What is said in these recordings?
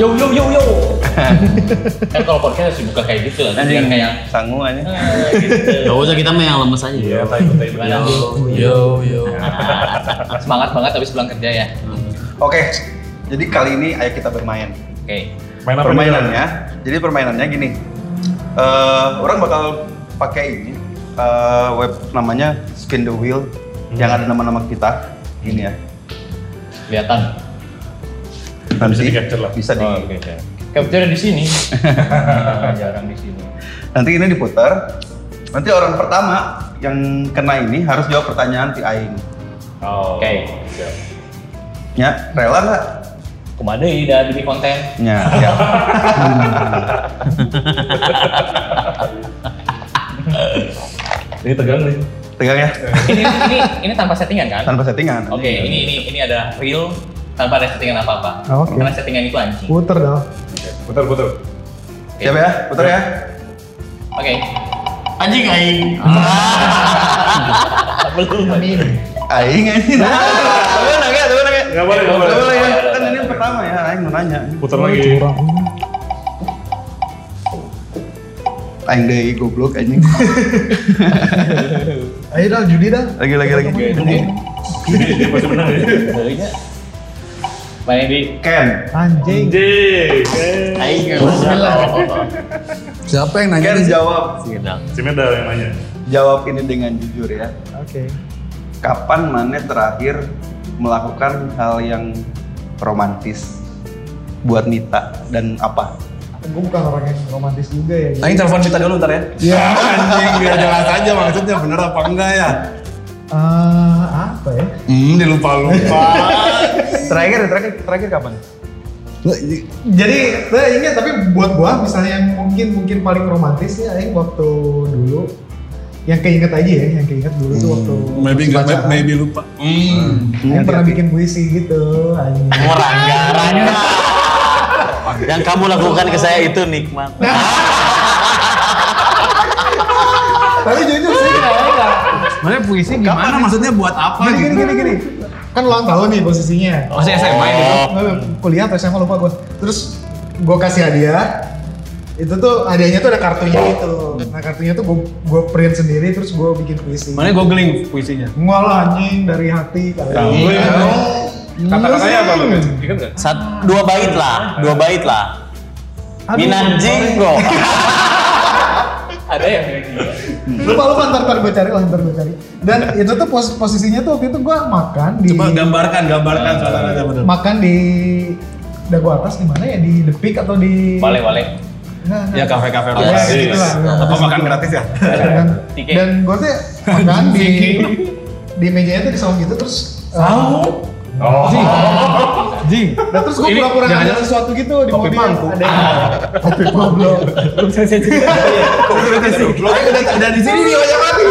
Yo yo yo yo. kan kalau podcast harus buka kayak gitu lah, jangan kayak sangu aja. eh, gitu. Gak usah kita mah yang lemes aja. Iya, Gimana? Yo yo. Semangat banget habis pulang kerja ya. Oke, jadi kali ini ayo kita bermain. Oke. Main apa Permainannya, jadi permainannya gini. Eh, orang bakal pakai ini eh, web namanya Spin the Wheel yang ada nama-nama kita. Gini ya. Kelihatan. Nanti di-capture lah. Bisa di. Oh, oke, oke. Capture di sini. Jarang di sini. Nanti ini diputar. Nanti orang pertama yang kena ini harus jawab pertanyaan si Aing. Oh. Oke. siap. Ya, rela nggak? Ke mana ya demi konten? Ya, ya. Ini tegang nih. Tegang ya? ini ini ini tanpa settingan kan? Tanpa settingan. Oke, ini ini ini ada real tanpa ada settingan apa-apa. Oke. Karena settingan itu anjing. Puter dong. Putar putar. Siap ya? Putar ya? Oke. Anjing aing. Belum. Aing ini. Tunggu nanya, tunggu nanya. Nggak boleh, nggak boleh. Boleh ya. Kan ini yang pertama ya, Aing mau nanya. Putar Oh, lagi. curang. Aing deh goblok anjing. Ayo dah, judi dah. Lagi lagi lagi. Ini dia pasti menang ya. Darinya. Main di Ken. Anjing. Anjing. Aing. Siapa yang nanya Ken nih? jawab. Si Medal yang nanya. Jawab ini dengan jujur ya. Oke. Kapan Mane terakhir melakukan hal yang romantis buat Nita dan apa? Gue bukan orang yang romantis juga ya. Aing telepon Vita dulu ntar ya. Iya. Anjing, biar jelas aja maksudnya bener apa enggak ya? Eh, apa ya? Hmm, dilupa-lupa. Terakhir, terakhir, terakhir kapan? Jadi, saya ingat tapi buat gua misalnya yang mungkin mungkin paling romantis ya, Aing waktu dulu yang keinget aja ya, yang keinget dulu tuh waktu Hmm, maybe pacaran. maybe lupa. Hmm. Aing pernah bikin puisi gitu, anjing. Rangga, rangga. Yang kamu lakukan ke saya itu nikmat. Tapi jujur sih, Mana puisi gimana? Maksudnya buat apa Gini, gini, gitu? gini, gini. Kan ulang tahun nih posisinya. Masih SMA itu. Nggak, kuliah atau SMA lupa gue terus gue kasih hadiah itu tuh hadiahnya tuh ada kartunya gitu nah kartunya tuh gue gue print sendiri terus gue bikin puisi Mana googling puisinya? Enggak lah anjing dari hati kali Tahu ya. Kata-katanya apa lu? Ingat nggak? Sat, dua bait lah, dua bait lah. Aduh, Minanjinggo. ada yang kayak gitu. Lupa lupa ntar ntar gue cari lah ntar gue cari dan itu tuh pos- posisinya tuh waktu itu gue makan di Coba gambarkan, gambarkan suasananya bener. makan di dagu atas di mana ya di The Peak atau di Wale wale. Nah, nah. Ya kafe-kafe Ya, luas. gitu lah. Apa makan gratis ya? dan, dan gue tuh makan di di mejanya tuh di saung gitu terus uh, Oh. Jing. Dan terus gue Ini pura-pura ngeliat sesuatu gitu di mobil. mangkuk. Ada yang kopi goblok. udah, udah di sini nih banyak mati.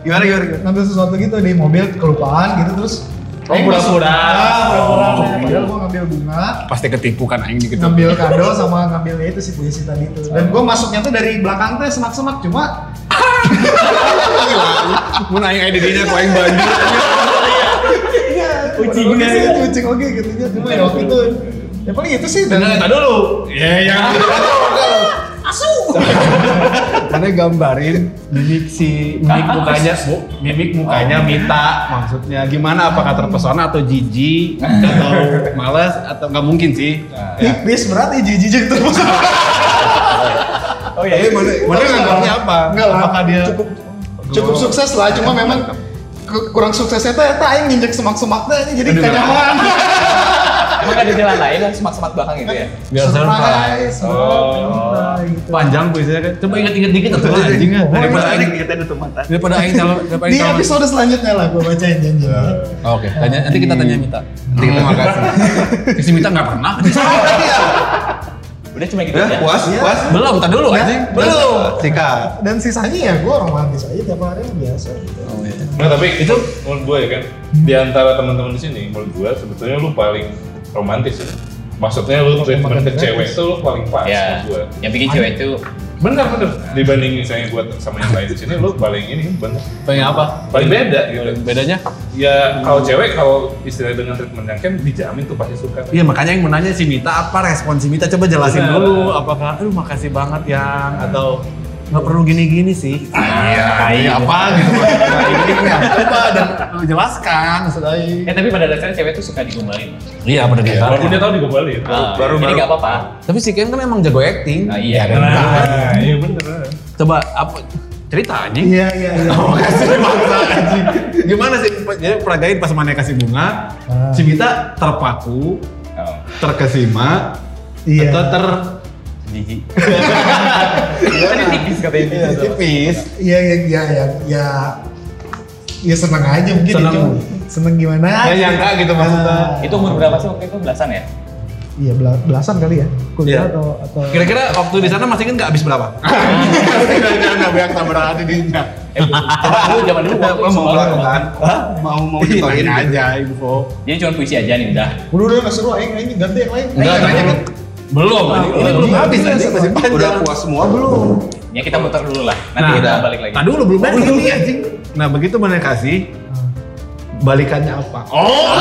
Gimana, gimana, gimana? Ngambil sesuatu gitu di mobil kelupaan gitu terus. Oh, Eh, pura-pura. Ah, pura-pura. Padahal gue ngambil bunga, Pasti ketipu kan aing dikit. ngambil kado sama ngambilnya itu si puisi tadi itu. Dan gue masuknya tuh dari belakang tuh semak-semak cuma Mun aing dinya ku aing banjir. kucing sih kucing oke gitu ya. Cuma ya waktu itu ya paling itu sih dan Tadi dulu. Ya yang Mana gambarin mimik si mimik mukanya, mimik mukanya Mita maksudnya gimana? Apakah terpesona atau jijik atau malas atau nggak mungkin sih? tipis berarti jijik terus. Oh iya. Mana mana nganggapnya apa? Enggak lah, Apakah dia cukup cukup sukses lah, cuma memang ku- kurang suksesnya tuh eta aing nginjek semak-semaknya jadi kenyaman. Emang ada jalan lain yang semak-semak belakang gitu ya? biar surprise? Oh. Panjang puisinya kan. Coba ingat-ingat dikit atau anjing ah. Daripada aing kita ada mata. daripada aing calon daripada Di episode selanjutnya lah gue bacain janji. Oh, Oke, tanya nanti kita tanya Mita. Terima kasih. Si Mita nggak pernah. Udah cuma gitu Udah, aja. puas, puas. Belum, tadi dulu anjing. Belum. Sikat. Dan sisanya ya gue romantis aja tiap hari biasa gitu. Oh iya. Nah tapi itu menurut gue ya kan di antara teman-teman di sini menurut gue sebetulnya lu paling romantis ya. Maksudnya lu treatment ke cewek itu lu paling pas Ya, gue. yang bikin cewek itu Bener bener. Dibandingin saya buat sama yang lain di sini, lu paling ini bener. Paling apa? Paling beda gitu. Bedanya? Ya kalau cewek kalau istilah dengan treatment yang kan dijamin tuh pasti suka. Iya makanya yang menanya si Mita apa respon si Mita coba jelasin Benar. dulu apakah aduh makasih banget yang atau nggak perlu gini-gini sih. Iya, kayak apa gitu. Nah, ini ya, coba dan lu jelaskan sudah. Eh tapi pada dasarnya cewek tuh suka digombalin. Iya benar dia. Walaupun dia tahu digombalin. Ah, baru- baru- nggak apa-apa. Tapi si Ken kan emang jago acting. Ah, iya. kan? Nah, iya bener. Coba apa cerita anjing? Iya iya iya. Oh, kasih maksa anjing. Gimana sih? Jadi peragain pas mana kasih bunga, Ah. si Mita terpaku, Oh. terkesima, Iya. atau ter Jijik. Tadi tipis katanya. Iya, tipis. Iya iya iya ya ya ya seneng aja mungkin Seneng. itu. Seneng gimana? Ya nyangka gitu maksudnya. Ah, Itu umur berapa sih waktu itu? Belasan ya? Iya bela- belasan kali ya kuliah Iya. atau atau Kira-kira waktu di sana masih kan nggak habis berapa? Jangan nggak banyak tambahan hati dinya. Eh, zaman dulu, zaman dulu waktu mau sekolah. melakukan mau mau nyetoin nanya gitu. aja info. Jadi cuma puisi aja nih udah. Udah udah nggak seru aing aing ganti yang lain. Enggak kan? Belum, Ah, ini belum belum habis habis, anjing masih Udah panjang. puas semua belum. Ya kita muter dulu lah. Nanti kita balik lagi. Nah dulu belum ada ini anjing. Nah begitu mana kasih balikannya apa? Oh.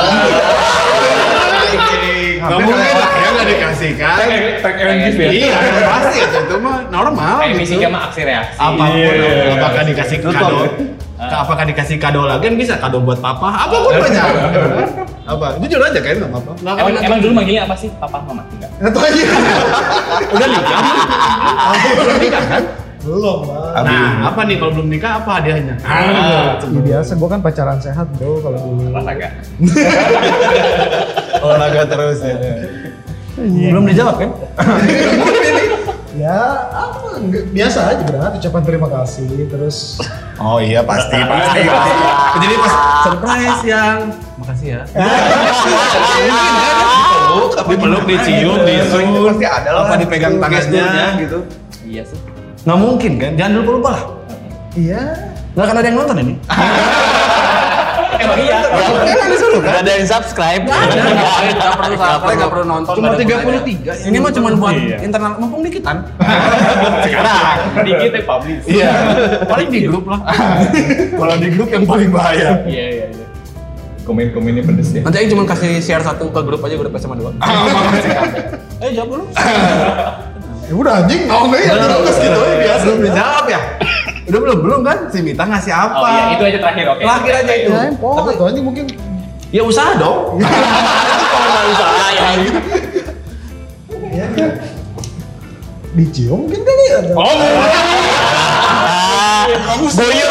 Gak Hampir mungkin lah ya nggak dikasih kan? Tag and gift ya. Iya pasti itu itu mah normal Kayak gitu. fisika mah aksi reaksi. apa pun Iya. apakah dikasih kado Ah. apakah dikasih kado lagi kan bisa kado buat papa apa pun banyak apa jujur aja kan nggak apa-apa Nggak Emang, apa-apa. emang dulu manggilnya apa sih? Papa mama? Enggak. Itu aja. udah nikah belum nikah kan Belum lah. nah apa nih kalau belum nikah apa hadiahnya ah, Ya, biasa gua kan pacaran sehat bro kalau dulu. Olahraga. olahraga terus ya belum dijawab kan Ya apa? Biasa aja berat. Ucapan terima kasih terus. oh iya pasti pasti pasti jadi pas surprise yang makasih ya dipeluk dicium Itu disuruh pasti ada lah apa dipegang tangannya gitu. Iya sih. nggak mungkin kan jangan lupa lupa lah Iya. nggak akan ada yang nonton ini Emang iya. Emang disuruh kan? Ada yang subscribe. Nggak perlu subscribe, nggak perlu nonton. Cuma nggak ada 33. gunanya. Ini mah cuma buat Iya. internal, mumpung dikitan. Sekarang dikit ya publish. Iya. Paling di grup lah. Kalau di grup yang paling bahaya. Iya iya iya. Komen-komennya pedes ya. Nanti Aing cuma kasih share satu ke grup aja, grup SMA 2. Eh, jawab dulu. Ya udah anjing. Oh enggak ya. Terus gitu aja biasa. Belum dijawab ya? Udah belum, belum kan? Si Mita ngasih apa? Oh iya, itu aja terakhir oke. Terakhir aja itu. Ya, pola tuh anjing mungkin Ya usaha dong. usaha ya. ya dicium mungkin kali ya. Oh, Boyo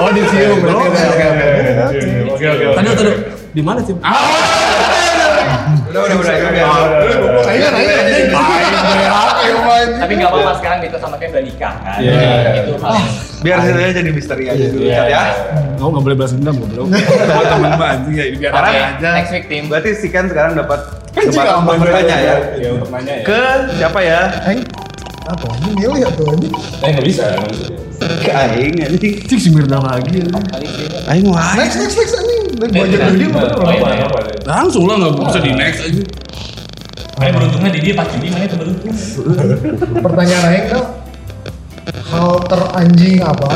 Oh, dicium berarti. Oke, Oke, oke, oke. Oke oke oke. Tadi, tadi. Di mana sih? Udah udah udah. udah. Ayo nanya anjing. Tapi nggak apa-apa sekarang Mito sama Ken udah nikah kan. Iya. Itu hal yang Biar saya jadi misteri aja dulu Iya. Cat, ya. Kamu nggak boleh balas dendam, goblok. Buat teman banget ya, biar Sekarang aja. next victim. Berarti si Ken sekarang dapat Anjing, kesempatan untuk bertanya ya. Ya nanya ya. Ke siapa ya? Aing apa anjing milih atau anjing? Eh nggak bisa. nggak bisa. Ke Aing anjing. Cik si Mirna lagi. Aing wah. Next next next anjing. Eh, budget dia. Apa, apa, apa. Langsung lah nggak bisa di next aja. Ayo beruntungnya di dia pas Juni mana itu beruntung. Pertanyaan Aing hal teranjing apa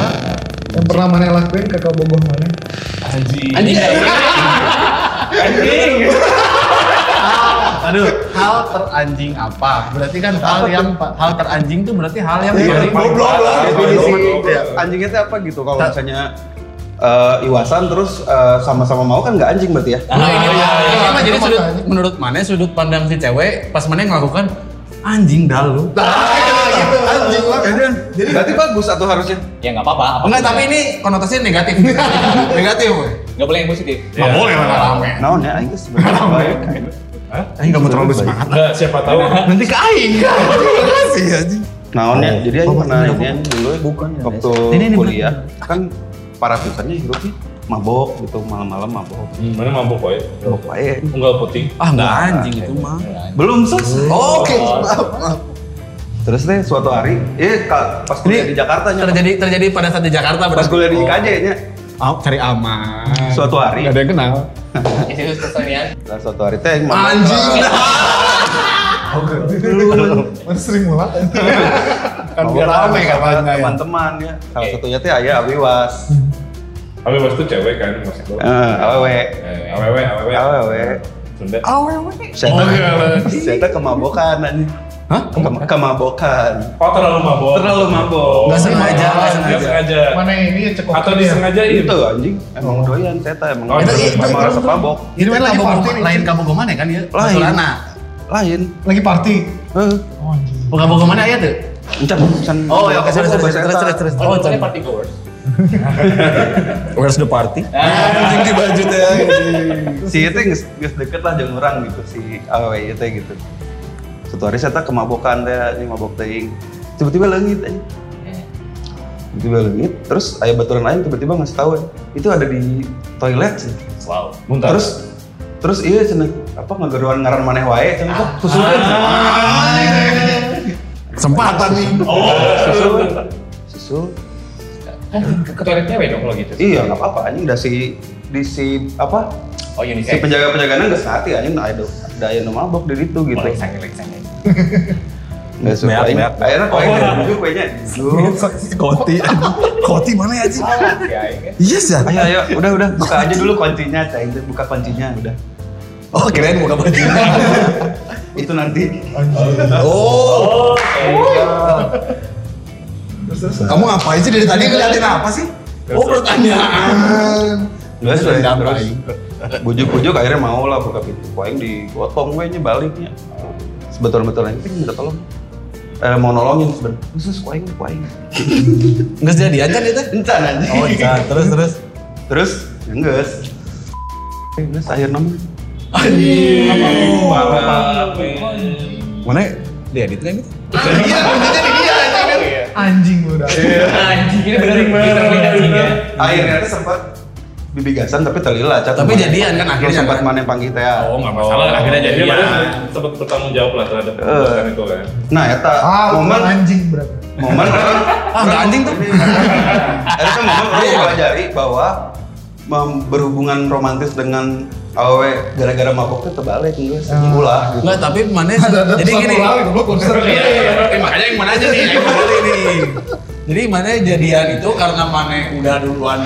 yang pernah mana lakuin ke kau bogoh mana? Anjing. Anjing. Anjing. Aduh, hal teranjing apa? Berarti kan hal yang hal teranjing tuh berarti hal yang Iya, paling goblok lah. Definisi. Definisi anjingnya itu apa gitu kalau misalnya eh, Iwasan terus eh, sama-sama mau kan nggak anjing berarti ya? Nah, ini Ah, mah- iya, ini iya. mah jadi sudut menurut mana sudut pandang si cewek pas mana ngelakukan anjing dal lu. Anjing lah. Jadi berarti bagus atau harusnya? Ya nggak apa-apa. apa Enggak, tapi ini konotasinya negatif. negatif. nggak boleh yang positif. Nggak boleh lah rame. Naon ya Aing geus baik. Aing enggak mau terlalu bersemangat. Enggak, siapa tahu. Nanti ke aing. Terima kasih anjing. Naon ya? Jadi Aing pernah ini dulu Bukan, ya, waktu Ini, ini, kuliah kan para pisannya hidupnya mabok gitu malam-malam mabok. Hmm, Mana mabuk boy? Mabok wae. Enggak putih. Ah, enggak anjing itu mah. Belum selesai. Oke. Terus deh suatu hari, eh pas kuliah di Jakarta nya, Terjadi terjadi pada saat di Jakarta pas kuliah di IKJ nya, Oh, cari aman. suatu hari, Enggak ada yang kenal. Itu kesenian. nah, suatu hari teh. Anjing. tahu kan. Mana sering mulak. Kan biar rame katanya ya. Teman-teman ya. Salah satunya teh ayah Awiwas. Tapi pas itu cewek kan maksud lo. Eh, awewe. Eh, Awewe, awewe. Awewe. Sunda. Saya Oh, iya, saya teh kemabokan anjing. Hah? Kem- Kemabokan. Oh terlalu mabok. Terlalu mabok. Nggak sengaja, nggak Nggak sengaja. sengaja. Mana ini ya cekok. Atau disengajain. Itu anjing, emang doyan saya teh emang. Oh, emang itu- itu- merasa mabok. Ini Itu lagi kamu party nih. lain kamu ke mana kan ya? Lain. Lain. Lagi party. Heeh. Oh anjing. Bukan kamu ke mana ya tuh? Encan. Oh, ya oke, terus terus terus terus. Oh, ini party goers. Where's the party? Anjing di baju teh. Si itu geus deket lah jeung urang gitu si ieu teh gitu. Suatu hari saya teh kemabokan teh, ini mabok teuing. Tiba-tiba leungit aja. Tiba-tiba leungit, terus aya baturan lain tiba-tiba ngasih tahu itu ada di toilet sih. Wow. Muntah. Terus terus iya cenah apa ngageruan ngaran maneh wae cenah kok susulkeun. Kesempatan nih. Susul. Susul. Kan ke toilet cewek dong kalau gitu. Iya, nggak apa-apa anjing udah si di si apa? Oh, unisex. Si penjaga-penjagana geus ngerti anjing nah ada daya nu mabok di ditu gitu. Lagi Nggak suka Meak. Akhirnya kok aing duduk kuenya. Koti. Koti mana ya sih? Ya? Iya sih. Ayo ayo, udah udah buka aja dulu kuncinya, cai buka kuncinya udah. Oh kirain buka baju. Itu nanti. Oh. Terus terus. Kamu ngapain sih dari tadi ngeliatin apa sih? Oh pertanyaan. Sih, Dendam terus bujuk-bujuk akhirnya mau lah buka pintu. Kok aing digotong gue nya baliknya. Sebetul-betul aing minta tolong. Eh, mau nolongin sebenarnya. Khusus kok aing, kok aing. Nggak jadian kan itu? Encan anjing. Oh iya. Terus terus. Terus, ya enggak. Enggak, akhir nama. Parah, men. Mana? Dia edit kan itu? Iya, kuncinya di dia anjing kan. Anjing udah. Anjing, ini anjing ya. Akhirnya tuh sempat bibigasan tapi terlila cat. Tapi jadian kan akhirnya sempat kan? mana yang panggil teh. Oh nggak masalah, akhirnya jadi sempat bertanggung jawab lah terhadap Eh. perbuatan itu kan. Nah, eta Ah, momen anjing berarti. momen orang Ah nggak anjing tuh. Ada kan momen orang mempelajari bahwa berhubungan romantis dengan awewe gara-gara mabok itu terbalik enggak sih ulah gitu. Enggak, tapi mana jadi gini. Konser. Eh, makanya yang mana aja nih. Jadi mana jadian itu karena mana udah duluan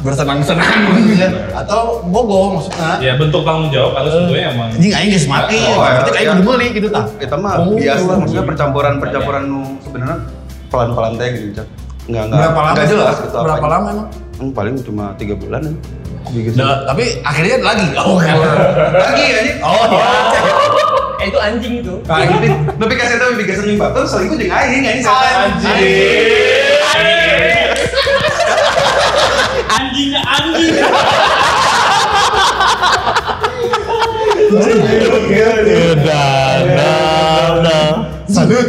bersenang-senang gitu ya. Atau bogoh maksudnya. Ya bentuk tanggung jawab atau sebetulnya emang Anjing aing geus mati, Oh, berarti iya. kayak udah meuli gitu tah. Kita mah Oh, biasa iya. maksudnya percampuran-percampuran nu sebenarnya pelan-pelan teh gitu. Cak. Enggak enggak. Berapa lama jelas gitu Berapa lama emang? Hmm, paling cuma tiga bulan ya. Bikin Nah, tapi akhirnya lagi. Oh, lagi anjing. Oh, iya. Eh, itu anjing itu. Nah, tapi kasih tahu bibigasan jeung batur selingkuh jeung aing aing Anjingnya anjing. Salut.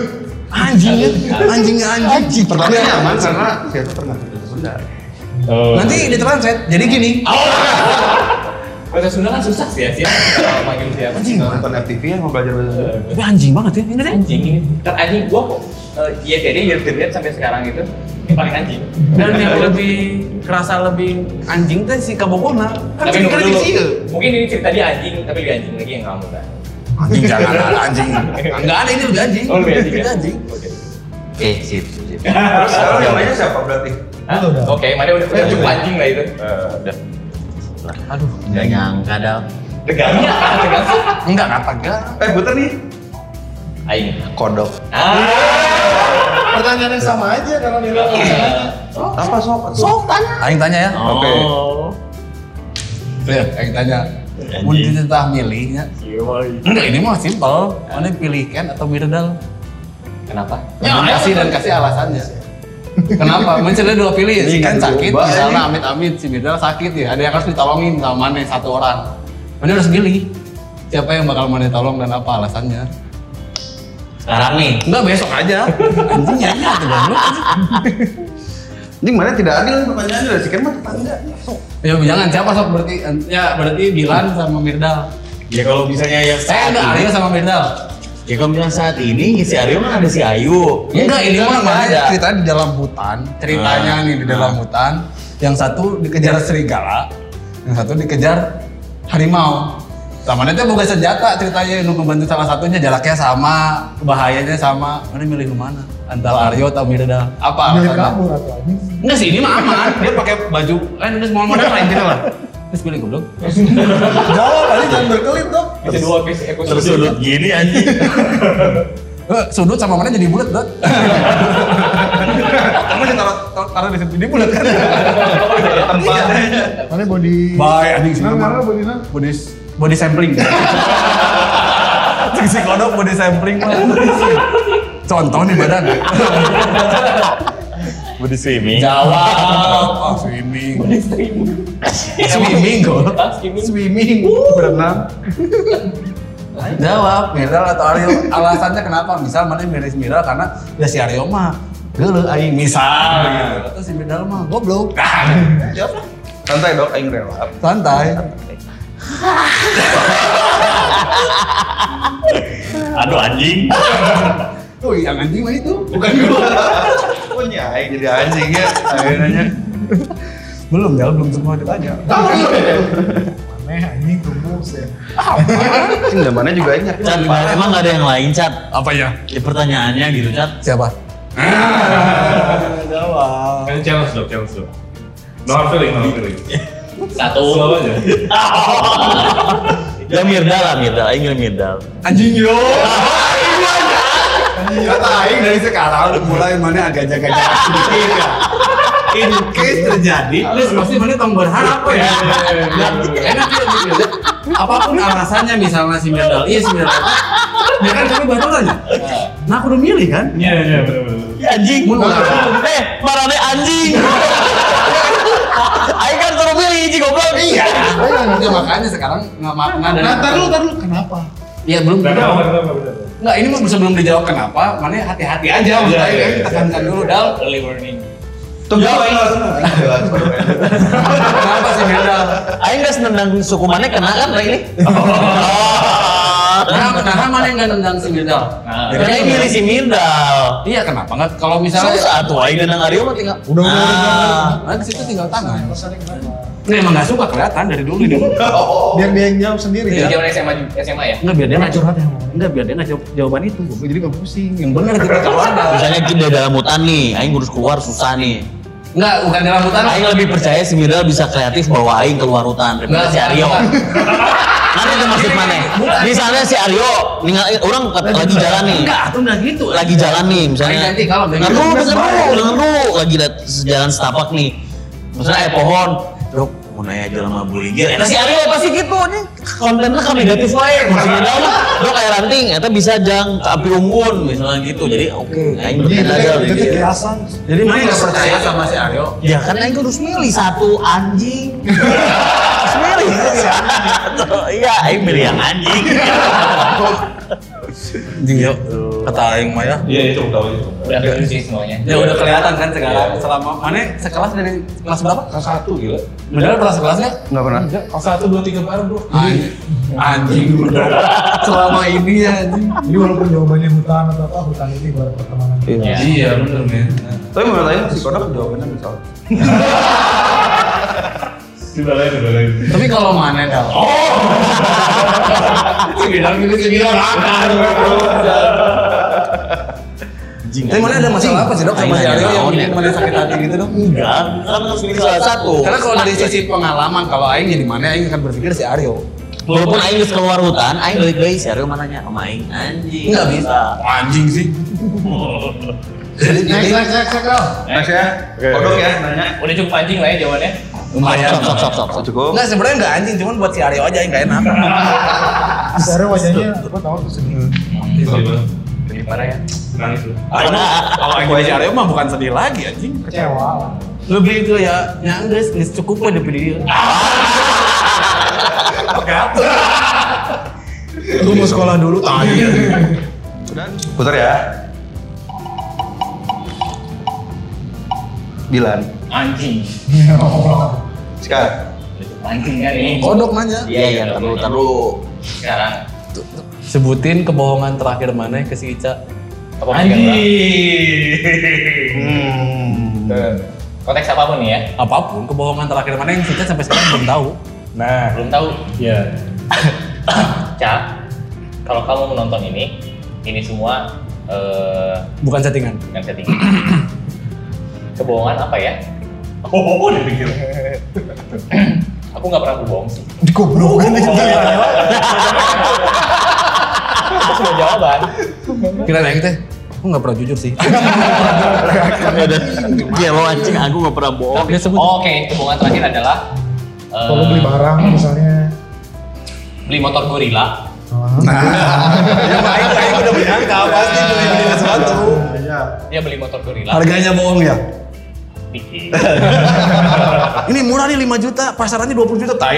Anjingnya, anjingnya anjing. Tapi nyaman karena dia tuh pernah Sunda. Oh. Nanti ditranslate. Jadi gini. Bahasa Sunda kan susah sih ya, sih. Kalau manggil siapa? Anjing. Nonton FTV ya mau belajar bahasa Sunda. Tapi anjing banget ya. Ini Anjing ini. Kan anjing gua kok. eh, Iya, jadi period sampai sekarang itu paling anjing. Dan yang lebih kerasa lebih anjing teh si kabogona. Kan Tapi dulu. sini. Mungkin ini cerita dia anjing, tapi lebih anjing lagi yang kamu kan. Anjing jangan ada anjing. Enggak ada ini lebih anjing. Oh, lebih anjing ya? Anjing. Oke. Eh, sip, sip. Terus sekarang yang lainnya siapa berarti? Udah. Oke, mana udah udah cukup anjing lah itu. Aduh, Nggak nyangka dah. Tegang sih. enggak enggak tegang. Eh, buter nih. Aing. Kodok. Ah. Pertanyaan yang sama aja kalau nilai Apa sok? Sok tanya. Aing tanya ya. Oke. Ya, Aing tanya. Mau dititah milihnya. Enggak, ini mah simpel. Mana pilih Ken atau Mirdal? Kenapa? Jangan kasih dan kasih alasannya. Kenapa? Mencari dua pilih ya. Si Ken nggak sakit, misalnya amit-amit. Si Mirdal sakit ya. Ada yang harus ditolongin sama mana satu orang. Mana harus pilih. Siapa yang bakal mana tolong dan apa alasannya? Sekarang nih. Enggak, besok aja. Anjing ya, ya, tuh goblok. Ini mana tidak adil pertanyaannya dari si Ken mah tetangga. Sok. Ya jangan siapa sok berarti ya berarti Dilan sama Mirdal. Ya kalau misalnya yang Saya ada Arya sama Mirdal. Ya kalau misalnya saat ini si Aryo kan ada si Ayu. Ya, Enggak, ini mah nggak mana ada. ceritanya di dalam hutan. Ceritanya Ah. nih di dalam hutan. Yang satu dikejar serigala, yang satu dikejar harimau. Sama itu bukan senjata ceritanya untuk membantu salah satunya jaraknya sama, bahayanya sama. Mana milih ke mana? Antara Aryo atau Mirdal? Apa Milih kabur atau anjing. Enggak sih, ini mah aman. Dia pakai baju, kan ini semua model lain gitu lah. Terus pilih goblok. Jawab kali jangan berkelit dong. Bisa dua piece episode. Tersudut gini anjing. Eh, Sudut sama mana jadi bulat, Dot? Kamu sih taruh taruh- di jadi bulat kan? Tempatnya. Mana body Bye, anjing sih. Nah, mana body nah? Body body sampling. Si kodok body sampling mah. Contoh nih badan. Body swimming. Jawab. Oh, swimming. Swimming kok. Swimming. Berenang. Jawab, Miral atau Aryo. Alasannya kenapa? Misal mana milih Miral karena ya si Aryo mah Geuleuh aing misal gitu. Atau si Miral mah goblok. Santai dok, aing relap. Santai. Aduh anjing. Oh, yang anjing mah itu, bukan gua. Oh ya, aing jadi anjing ya. Akhirnya. belum ya, belum semua ditanya. Aneh anjing tunggu sih. Ini zamannya juga ingat. Cat, emang gak ada yang lain, Cat? Apa ya? Ya, pertanyaannya gitu, Cat. Siapa? Jawab. Kan challenge dong, challenge dong. No hard feeling, no hard feeling. Satu. Slow aja. Ya Mirdal lah, Mirdal. Aing Mirdal. Anjing yo. Kata Aing dari sekarang mulai mana agak jaga jarak sedikit ya. In case terjadi, terus pasti mana tong berharap ya. Dan enak ya gitu. Apa pun alasannya misalnya si Mirdal, iya si Mirdal. Ya kan kami baturan ya. Nah aku udah milih kan. Iya, iya, benar-benar. Ya, anjing. Eh, marane anjing. Hiji goblok. Iya. Ya makanya sekarang nggak. Nah, tar dulu, tar dulu. Kenapa? Iya belum. Kenapa, kenapa, kenapa? Enggak, ini mah sebelum dijawab kenapa, mana hati-hati aja maksudnya Iya, iya, ya, kita tekankan dulu dal. Early warning. Tunggu aing jelas. Kenapa sih Mirdal? Aing geus nendang suku mana kena kan ini? Nah, nah mana yang nggak nendang si Mirdal? Nah, Ya, Kan Aing milih si Mirdal. Iya kenapa nggak? Kalau misalnya Satu Aing nendang Aryo mah tinggal. Udah, udah, Ah. Nah, di situ tinggal tangan. Nah, emang nggak suka kelihatan dari dulu dulu. Biar dia yang jawab sendiri Itu ya. zaman SMA SMA ya? Enggak biar dia nggak curhat ya. Enggak biar dia nggak jawab jawaban itu. Gue jadi nggak pusing. Yang benar kita keluar. Misalnya kita dalam hutan nih, Aing harus keluar susah nih. Enggak, bukan dalam hutan. Aing lebih percaya si Mirdal bisa kreatif bawa Aing keluar hutan daripada si Aryo. Mana itu maksud mana? Misalnya si Aryo, ninggal, orang lagi jalan nih. Enggak, tuh enggak gitu. lagi jalan nih misalnya nanti kalau dengar dulu dengar dulu lagi jalan setapak nih misalnya eh pohon dok mau nanya jalan sama buligir eta si Aryo pasti gitu nih kontennya kan negatif wae. Maksudnya daun dok kayak ranting eta bisa jang ke api unggun misalnya gitu. Jadi oke aing Jadi berkena aja. Gitu kiasan. Jadi mana nggak percaya sama si Aryo? ya kan aing harus milih. Satu anjing. Harus milih iya aing milih yang anjing Anjing yuk. Kata Aing mah ya. Iya, itu tahu itu. Udah sih semuanya. Ya udah kelihatan kan sekarang selama mana sekelas dari kelas berapa? Kelas satu gila. Bener pernah sekelas nggak? Enggak pernah. Kelas satu, dua, tiga bareng bro. Anjing, anjing bro. Selama ini ya anjing. Jadi walaupun jawabannya hutan atau apa, hutan ini baru pertemanan. Iya. Iya bener men. Tapi menurut Aing si kodok jawabannya misal. Sudah lain. Tapi kalau mana dah? Oh. Gini si bilang akar. Tapi mana ada masalah apa sih dok sama si Aryo yang bikin mana sakit hati gitu dok? enggak kan harus salah satu Karena kalau dari sisi pengalaman, kalau Aing jadi mana Aing akan berpikir si Aryo. Walaupun Aing geus keluar hutan, Aing balik deui si Aryo mananya sama Aing anjing. Enggak bisa. Anjing sih. Jadi Next, jadi next, next, next. Next ya. Kodok ya nanya. Udah cukup anjing lah ya jawabannya. Lumayan. Sok sok sok sok. Cukup. Enggak sebenarnya enggak anjing, cuman buat si Aryo aja yang enggak enak. Secara wajahnya, apa tahu tuh sedih. Parah ya. Nangis lu. Kalau si Aryo mah bukan sedih lagi anjing. Kecewa lah. Lebih itu ya, ya guys cukup aja dapet dia. Oke, Gue mau sekolah dulu tanya. Dan putar ya. Bilan. Anjing. Sekarang. Anjing kan ini. Kodok nanya. Iya iya dulu tar dulu. Sekarang. Sebutin kebohongan terakhir mana ke si Ica. Apa lah? Hmm. Konteks apa pun nih ya. Apa pun, kebohongan terakhir mana yang si Ica sampai sekarang belum tahu. Nah, Belum tahu. iya. Ca, kalau kamu menonton ini, ini semua eh, Bukan settingan. bukan settingan. Kebohongan apa ya? Oh, dipikir. Aku nggak pernah berbohong sih. Goblok kan itu. Itu sudah jawaban. Kira yang teh, aku nggak pernah jujur sih. Gelo anjing aku gak pernah bohong. Dia. Oh, Oke, kebohongan terakhir adalah eh, Kalau beli barang misalnya. beli motor gorila. Ya baik, baik udah menyangka pasti beli beli sesuatu. Iya. Dia beli motor gorila. Harganya bohong ya? Ini murah nih 5 juta, pasarannya 20 juta. Tai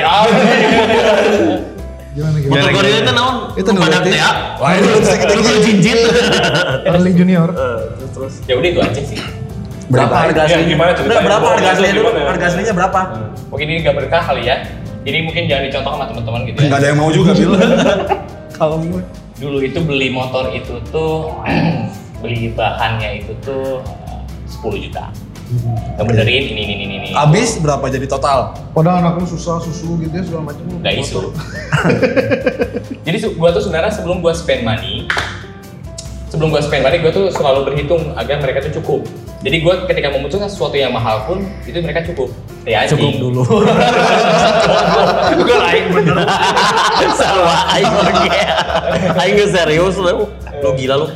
Gimana gimana? Itu naon? Itu teh ya. Wah, itu sedikit Itu tinggi. jinjit. Early junior. Ya udah itu aja sih. Berapa harga Ya, aslinya? gimana berapa harga aslinya dulu? Harga aslinya berapa? Mungkin ini nggak berkah kali ya. Jadi mungkin jangan dicontoh sama teman-teman gitu ya. Enggak ada yang mau juga, Bil. Kalau gue. Dulu itu beli motor itu tuh beli bahannya itu tuh eh, 10 juta. Ngebenerin ini ini ini ini. Habis berapa jadi total? Padahal anak lu susah susu gitu ya segala macam. Nggak isu. Jadi gua tuh sebenarnya sebelum gua spend money, sebelum gua spend money, gua tuh selalu berhitung agar mereka tuh cukup. Jadi gua ketika memutuskan sesuatu yang mahal pun itu mereka cukup. Ya anjing. Cukup dulu. Gua lain bener. Salah aing lagi. Aing serius lu. Lu gila lu.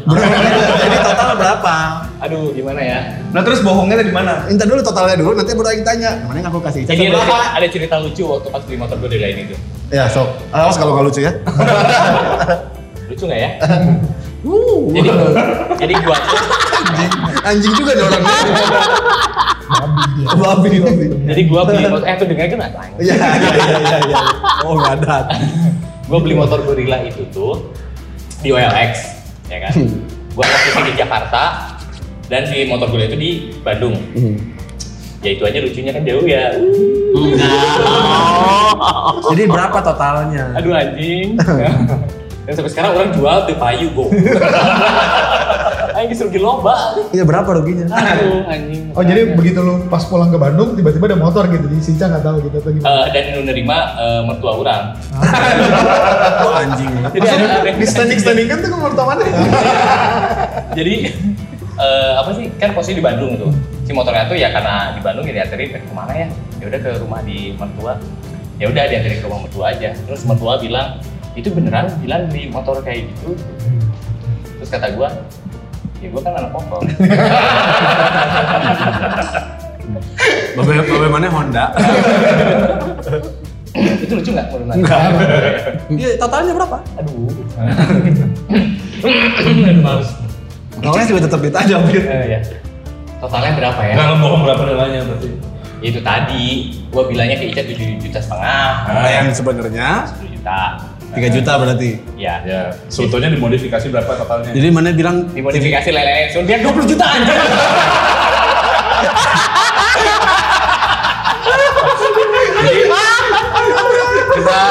jadi total berapa? Aduh, gimana ya? Nah terus bohongnya di mana? Minta dulu totalnya dulu, nanti baru aing tanya. Mana yang aku kasih? Jadi ada, Berapa? cerita- ada cerita lucu waktu pas beli motor gue dari lain itu. Ya, sok. Awas kalau nggak lucu ya. Lucu nggak ya? jadi jadi gua tuh Anjing, anjing juga nih orangnya. Babi, babi. jadi gua beli motor eh tuh dengar kan ada Iya, iya, iya, iya, iya. Oh, nggak ada. Gua beli motor Gorilla itu tuh di OLX, ya kan? Gua posisi di Jakarta dan si motor Gorilla itu di Bandung. Ya itu aja lucunya kan jauh ya. Jadi berapa totalnya? Aduh anjing. Dan sampai sekarang orang jual di payu go. Disuruh di lomba. Iya, berapa ruginya? Aduh anjing. Oh jadi begitu lu pas pulang ke Bandung tiba-tiba ada motor gitu di Sinca nggak tahu gitu atau gimana? Eh, dan lu nerima eh, mertua orang. Oh, anjing. Jadi ada, di standing standing kan tuh ke mana? jadi eh, apa sih kan posisi di Bandung tuh si motornya tuh ya karena di Bandung ya dianterin ke ke mana ya ya udah ke rumah di mertua ya udah dianterin ke rumah mertua aja terus mertua bilang itu beneran bilang di motor kayak gitu terus kata gua ya gua kan anak pokok Babe, babe mana Honda? itu lucu nggak menurut? Enggak. Iya, totalnya berapa? aduh aduh males Totalnya juga tetap ditanya. Eh, ya totalnya berapa ya Nggak ngebohong berapa nilainya berarti? itu tadi gua bilangnya ke Ica 7 juta setengah Nah, yang sebenarnya 10 juta 3 juta berarti. ya Ya, sebetulnya dimodifikasi berapa totalnya? Jadi mana bilang dimodifikasi lele sun biar 20 juta Jadi, kita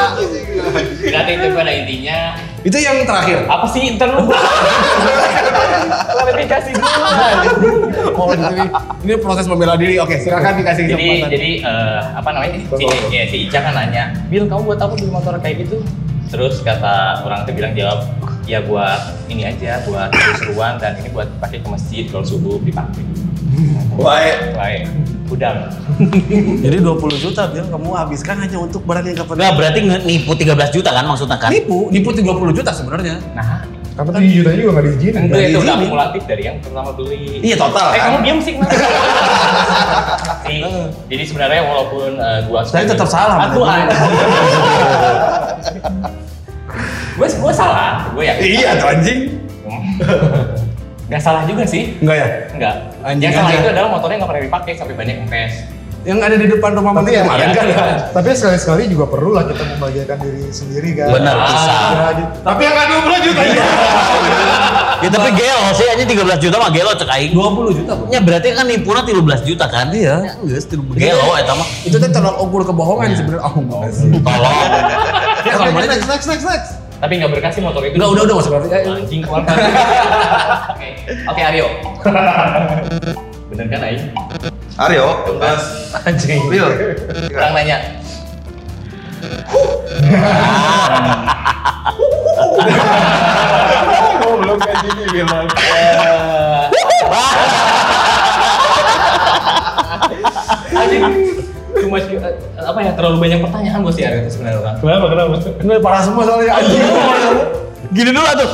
berarti itu pada intinya itu yang terakhir. apa sih ntar lu klarifikasi dulu Oh, ini, ini proses membela diri. Oke, silakan dikasih jadi kesempatan. jadi eh, apa namanya si, ya, si Ica kan nanya Bil kamu buat apa beli motor kayak gitu terus kata orang itu bilang jawab ya buat ini aja buat seru-seruan dan ini buat pakai ke masjid kalau subuh dipakai Baik. baik udang Jadi 20 juta Bil kamu habiskan hanya untuk barang yang gak penting. Enggak berarti nipu 13 juta kan maksudnya kan? Nipu, nipu 30 juta sebenarnya. nah Karena tujuh juta juga nggak diizinin. itu itu udah diizinin. kumulatif dari yang pertama beli Iya, total, eh kan? kamu diam sih kenapa? Si, jadi sebenarnya walaupun eh, gua Saya tetap salah, aku gue gue salah gue ya Iya tuh anjing. Gak salah juga sih Enggak ya? Enggak. Anjing yang salah aja. itu adalah motornya nggak pernah dipakai sampai banyak kempes. Yang ada di depan rumah Tapi Mati ya, kemarin kan? iya. tapi sekali-sekali juga perlu lah kita membahagiakan diri sendiri kan. Benar, Ah. bisa. Ya, gitu. Tapi yang nggak 20 juta ya? Ya tapi gelo sih aja 13 juta mah gelo cek aing. 20 juta, Bro. Ya berarti kan nipuna 13 juta kan? Iya. Ya, Geus 13 gelo eta mah. Itu teh tolak ukur kebohongan sebenarnya. Oh, enggak sih. Tolong. Ya, Next, next, next, next. Tapi nggak berkasih motor itu. Udah, udah, udah, masuk berarti. Ya, Anjing keluarkan. Oke, oke Aryo. Bener kan Aing? Aryo, Tugas. Anjing. Wil. Kurang nanya. Oh, belum. Eh. Anjing. Cuma eh, apa ya terlalu banyak pertanyaan bos ya itu sebenarnya. Kenapa kenapa? Ini parah semua soalnya anjing. Gini dulu tuh.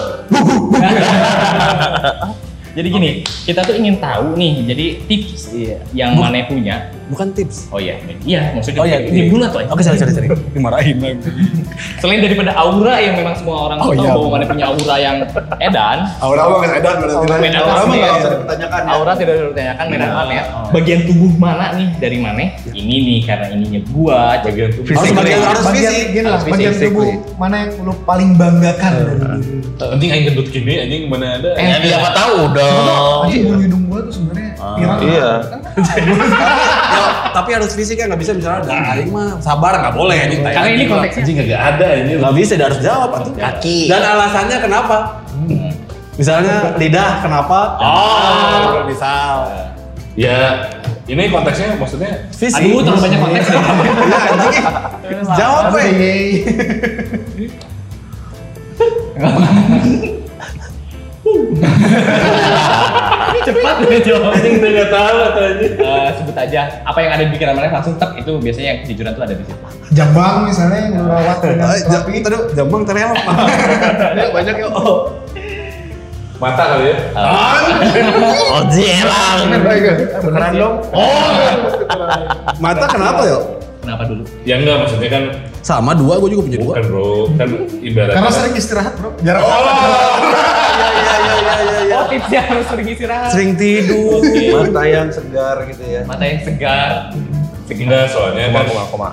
Jadi gini, okay. kita tuh ingin tahu nih, jadi tips iya. yang mana punya. Bukan tips. Oh iya, iya maksudnya. Oh iya, diem iya. dulu tuh. Eh. Oke, cari-cari. sorry. Dimarahin lagi. Selain daripada aura yang memang semua orang oh, tahu iya. bahwa mana punya aura yang edan. Aura apa yang edan. Aura, edan aura kan? ditanyakan. Ya. Aura tidak usah ditanyakan, medan ya. Bagian tubuh mana nih dari mana? Iya. Ini nih karena ininya gua, bagian tubuh. Harus bagian harus fisik. Bagian tubuh mana yang lu paling banggakan? Eh. nanti yang gendut gini, anjing mana ada? Eh, siapa iya. tahu udah dong. Iya, bunyi hidung gua tuh sebenarnya ah, Iya. Iya. ya, tapi harus fisik kan nggak bisa misalnya ada aing mah sabar nggak boleh ini. Karena ini gitu. konteksnya anjing nggak ada ini. Nggak bisa, harus jawab atau ya. Kaki. Dan alasannya kenapa? Hmm. Misalnya lidah kenapa? Oh, misal. Ya, ini konteksnya maksudnya fisik. Aduh, terlalu banyak konteks. Iya, jawab, Pak. Cepat deh jawabnya kita nggak tahu atau ini Uh, eh, sebut aja apa yang ada di pikiran mereka langsung tek itu biasanya yang kejujuran tuh ada di situ. Jambang misalnya yang merawat eh, dengan itu jambang ternyata. Banyak banyak ya. Oh. Mata kali ya. Eh. Ah. Oh, jelang. Beneran dong. Oh. Mata kenapa yuk Kenapa dulu? Ya enggak maksudnya kan sama dua gue juga punya dua. Bukan bro, kan ibarat. Karena sering istirahat bro. Jarang. Oh tipsnya harus sering istirahat. Sering tidur. Mata yang segar gitu ya. Mata yang segar. Enggak soalnya koma, kan koma, koma.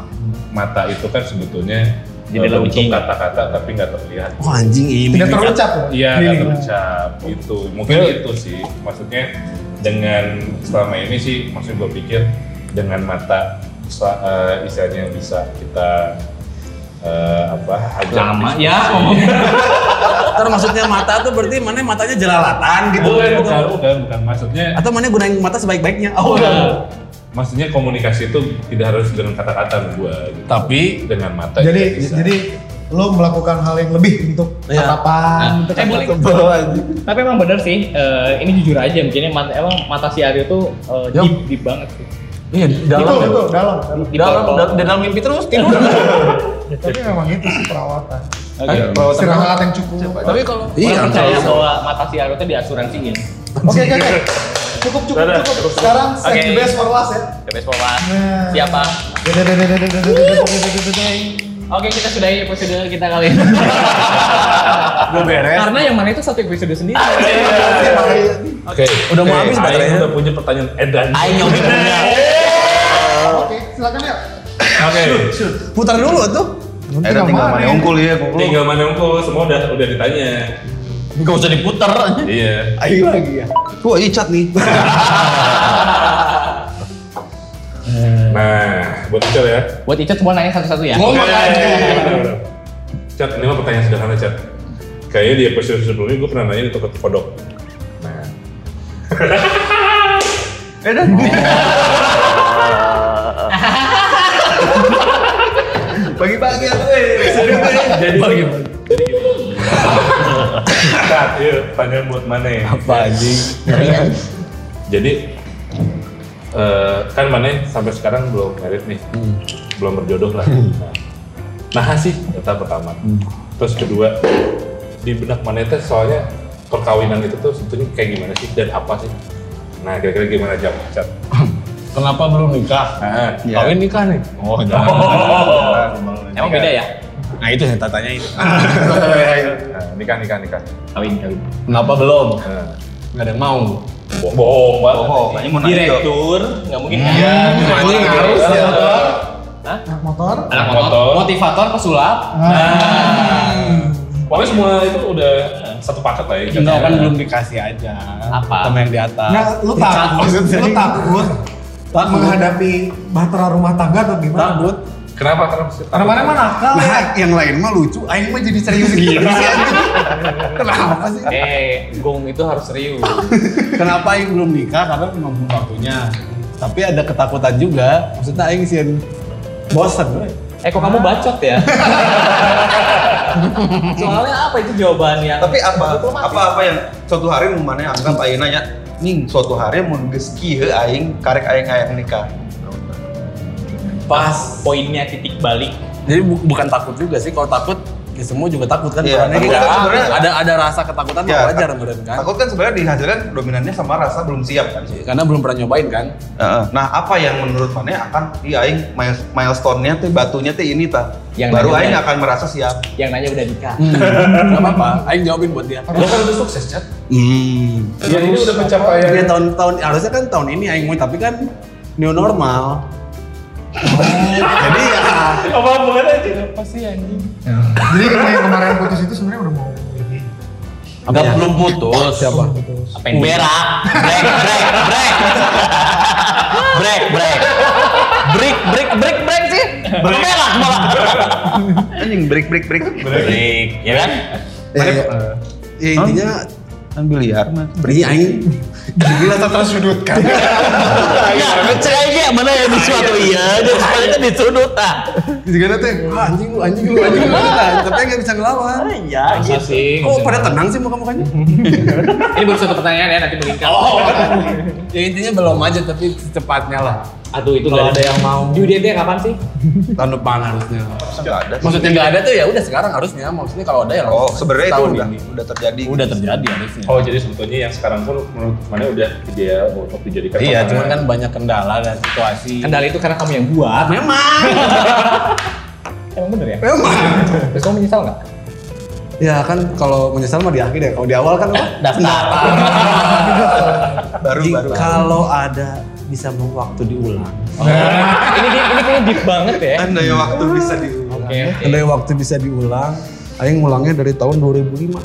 mata itu kan sebetulnya jadi eh, untuk kata-kata tapi nggak terlihat. Oh anjing ini. Tidak terucap. Iya nggak terucap. Itu mungkin iya. itu sih. Maksudnya dengan selama ini sih maksud gue pikir dengan mata eh, istilahnya bisa kita uh, apa lama ya Atau maksudnya mata tuh berarti mana matanya jelalatan gitu. Oh, ya, bukan, bukan, bukan. Maksudnya Atau mana gunain mata sebaik-baiknya. Oh, enggak. Maksudnya komunikasi itu tidak harus dengan kata-kata gua gitu. Tapi dengan mata. Jadi bisa. jadi lo melakukan hal yang lebih untuk ya. tatapan, nah, untuk eh, boleh. Tapi emang benar sih, uh, ini jujur aja mungkin mata, emang mata si Aryo tuh eh, uh, yep. deep, deep banget sih. Iya, dalam itu, itu ya. dalam, dalam, dalam, dalam, dalam mimpi terus tidur. Tapi memang itu sih perawatan. Okay. Eh, bawa halat yang cukup. Tapi kalau iya, percaya bahwa mata si Aro itu diasuransiin. Oke, oke, oke. Cukup, cukup, cukup. Sekarang okay. the best for last ya. The best for last. Nah. Siapa? Oke, kita sudahi episode kita kali ini. Gue beres. Karena yang mana itu satu episode sendiri. Ah, iya. Oke, udah mau habis baterainya. Udah punya pertanyaan Edan. Ayo, Oke, silakan ya. Oke, putar dulu tuh. Eh, dan tinggal mana unggul ya. Tinggal mana unggul, semua udah udah ditanya. Gak usah diputer. Iya. Ayo lagi ya. Wah, icat nih. Nah, buat Icat ya. Buat Ica semua nanya satu-satu ya. Oke. Cat, ini mah pertanyaan sederhana, Cat. Kayaknya di episode sebelumnya gue pernah nanya untuk ke kodok. Nah, Eh, dan. Bagi-bagi ya, tuh. jadi bagi Jadi gini. Cat, iya, pertanyaan buat mana ya? Apa anjing? Jadi eh, kan mana sampai sekarang belum merit nih, belum berjodoh lah. Nah, nah sih kata pertama. Terus kedua di benak mana teh soalnya perkawinan itu tuh sebetulnya kayak gimana sih dan apa sih? Nah kira-kira gimana jam cat? Kenapa belum nikah? Nah, Iya. Kawin nikah nih. Oh, jangan. Emang beda ya? Nah, itu yang tak tanya itu. nah, nikah nikah nikah. Kawin, kawin. Kenapa belum? Nah, Nggak ada yang mau. bohong, bohong banget. Oh, kayaknya mau nanya. Direktur, nggak mungkin kan? Iya, anjing harus ya. Hah? Anak motor. Anak Motor. motor, motivator, pesulap. Pokoknya semua itu udah satu paket lah ya. Enggak kan belum dikasih aja. Apa? Sama yang di atas. Nggak, lu takut, lu takut Takut. menghadapi bahtera rumah tangga atau gimana? Takut. Kenapa? Kenapa sih? Karena mana mah nakal ya. Nah, yang lain mah lucu, aing mah jadi serius sih anjing. Kenapa sih? Eh, gong itu harus serius. Kenapa aing belum nikah? Karena memang belum waktunya. Tapi ada ketakutan juga. Maksudnya aing sih bosen. Eh kok kamu bacot ya? Soalnya apa itu jawaban yang Tapi apa apa apa yang suatu hari mana anggap ayeuna nya ning suatu hari mun geus kieu aing karek aing hayang nikah. pas poinnya titik balik Jadi bu- bukan takut juga sih, kalau takut ya semua juga takut kan. Iya, Perannya takut kan sebenarnya- ada ada rasa ketakutan Ya, wajar menurut kan. Takut kan sebenarnya dihasilkan dominannya sama rasa belum siap kan sih. Karena belum pernah nyobain kan. Heeh. Nah, apa yang menurut mana akan di aing miles- milestone-nya teh batunya teh ini ta. Yang Baru aing akan merasa siap. yang nanya udah nikah. Hmm. Gak apa-apa, Aing jawabin buat dia. Lo kan udah sukses, Chat. Hmm. Ya, ini udah pencapaian. Ya tahun-tahun harusnya kan tahun ini Aing mau tapi kan new normal. Jadi ya Apa bukan aja? Apa sih anjing? Jadi yang kemarin putus itu sebenarnya udah mau ini. Enggak belum putus. siapa? Apa yang Berak. Break, break, break. Break, break. Break, break, break, break sih. Berak malah. Anjing break break break. Break, ya kan? Ya, ya intinya Kan biliar mah. Ini aing gila tak tersudutkan. Ya, cek aja mana yang di suatu iya, dan sebenarnya disudut ah. Juga teh, wah anjing lu, anjing lu, anjing lu. Nah, Tapi nggak bisa ngelawan. Ya, Masa sih? Kok pada tenang sih muka-mukanya? Ini baru satu pertanyaan ya, nanti meningkat. Ya intinya belum aja tapi secepatnya lah. Aduh itu Kalau nggak ada yang mau. Di UDT kapan sih? Tahun depan harusnya. Enggak ada. sih. Maksudnya nggak ada tuh ya udah sekarang harusnya. Maksudnya kalau ada ya Oh, sebenarnya itu tahun udah ini. udah terjadi. Udah terjadi harusnya. Oh, jadi sebetulnya yang sekarang pun menurut mana udah ideal untuk dijadikan Iya, cuman kan banyak kendala dan situasi. Kendali itu karena kamu yang buat. memang. Emang bener ya? memang. Terus kamu menyesal nggak? Ya kan kalau menyesal mah di akhir ya. Kalau di awal kan apa? Daftar. Baru Jika- baru. Kalau ada bisa mau waktu diulang. ini deep, ini kayaknya deep banget ya. Andai waktu bisa diulang. Oke. oke. Andai waktu bisa diulang, Aing ngulangnya dari tahun 2005.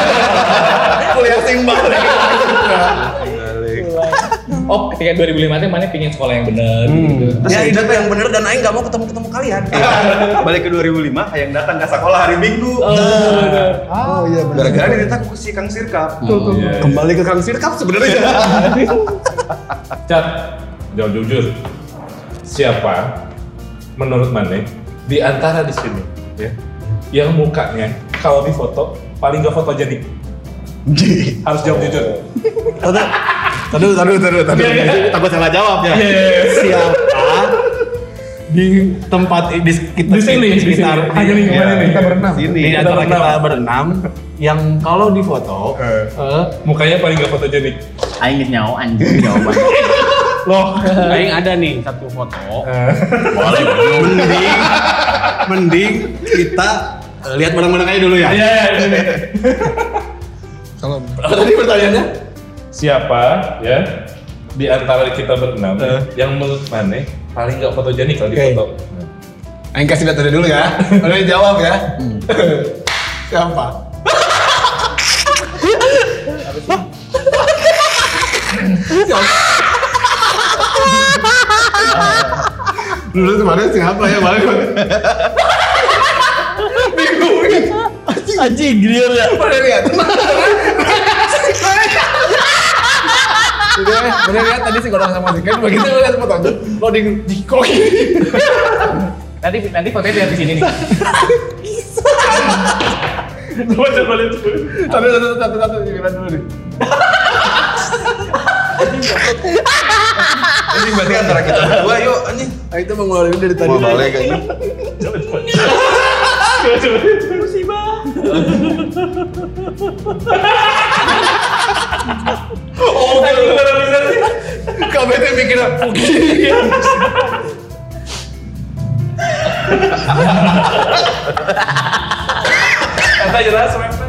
Kuliah sing balik. Oh, ketika 2005 itu mana pingin sekolah yang bener Hmm. gitu. Ya hidup yang bener dan Aing gak mau ketemu-ketemu kalian. Balik ke 2005, yang datang ke sekolah hari Minggu. Oh iya benar. Gara-gara diminta ku si Kang Sirkap. Iya. Kembali ke Kang Sirkap sebenarnya. Cat, jawab jujur. Siapa menurut Mane di antara di sini ya yang mukanya kalau di foto paling gak fotogenik? Harus jawab jujur. Tadu, tadu, tadu, tadu, tadu. Takut salah jawab ya. Siapa di tempat di sekitar Di sini, di sekitar sini. Di iya, mana nih? Kita berenam. Sini. di antara kita berenam yang kalau di foto Eh, mukanya paling gak fotogenik. Aing nyawa anjing jawaban. loh aing ada nih satu foto Eh, Boleh. mending mending kita lihat bareng-bareng aja dulu ya Iya, iya, ini. kalau tadi pertanyaannya Siapa ya di antara kita berenam yang menurut Mane paling gak fotogenik kalau di Oke. foto? aing kasih lihat tadi dulu ya. Udah dijawab ya. Siapa? Dulu kemarin siapa ya? Kemarin? Anjing. Giliran ya. Mana lihat? Udah, bener lihat tadi sih orang sama si Ken, begitu lihat fotonya, lo di di kok Nanti nanti fotonya lihat di sini nih. Coba coba lihat coba. Satu, satu, satu, satu, pikiran dulu nih. Anjing berarti antara kita berdua yuk anjing. Nah, itu mengeluarkan dari tadi. Mau balik anjing. Coba coba. Coba coba. Oh, beneran bisa sih. Bete mikir Kata jelas, Mek.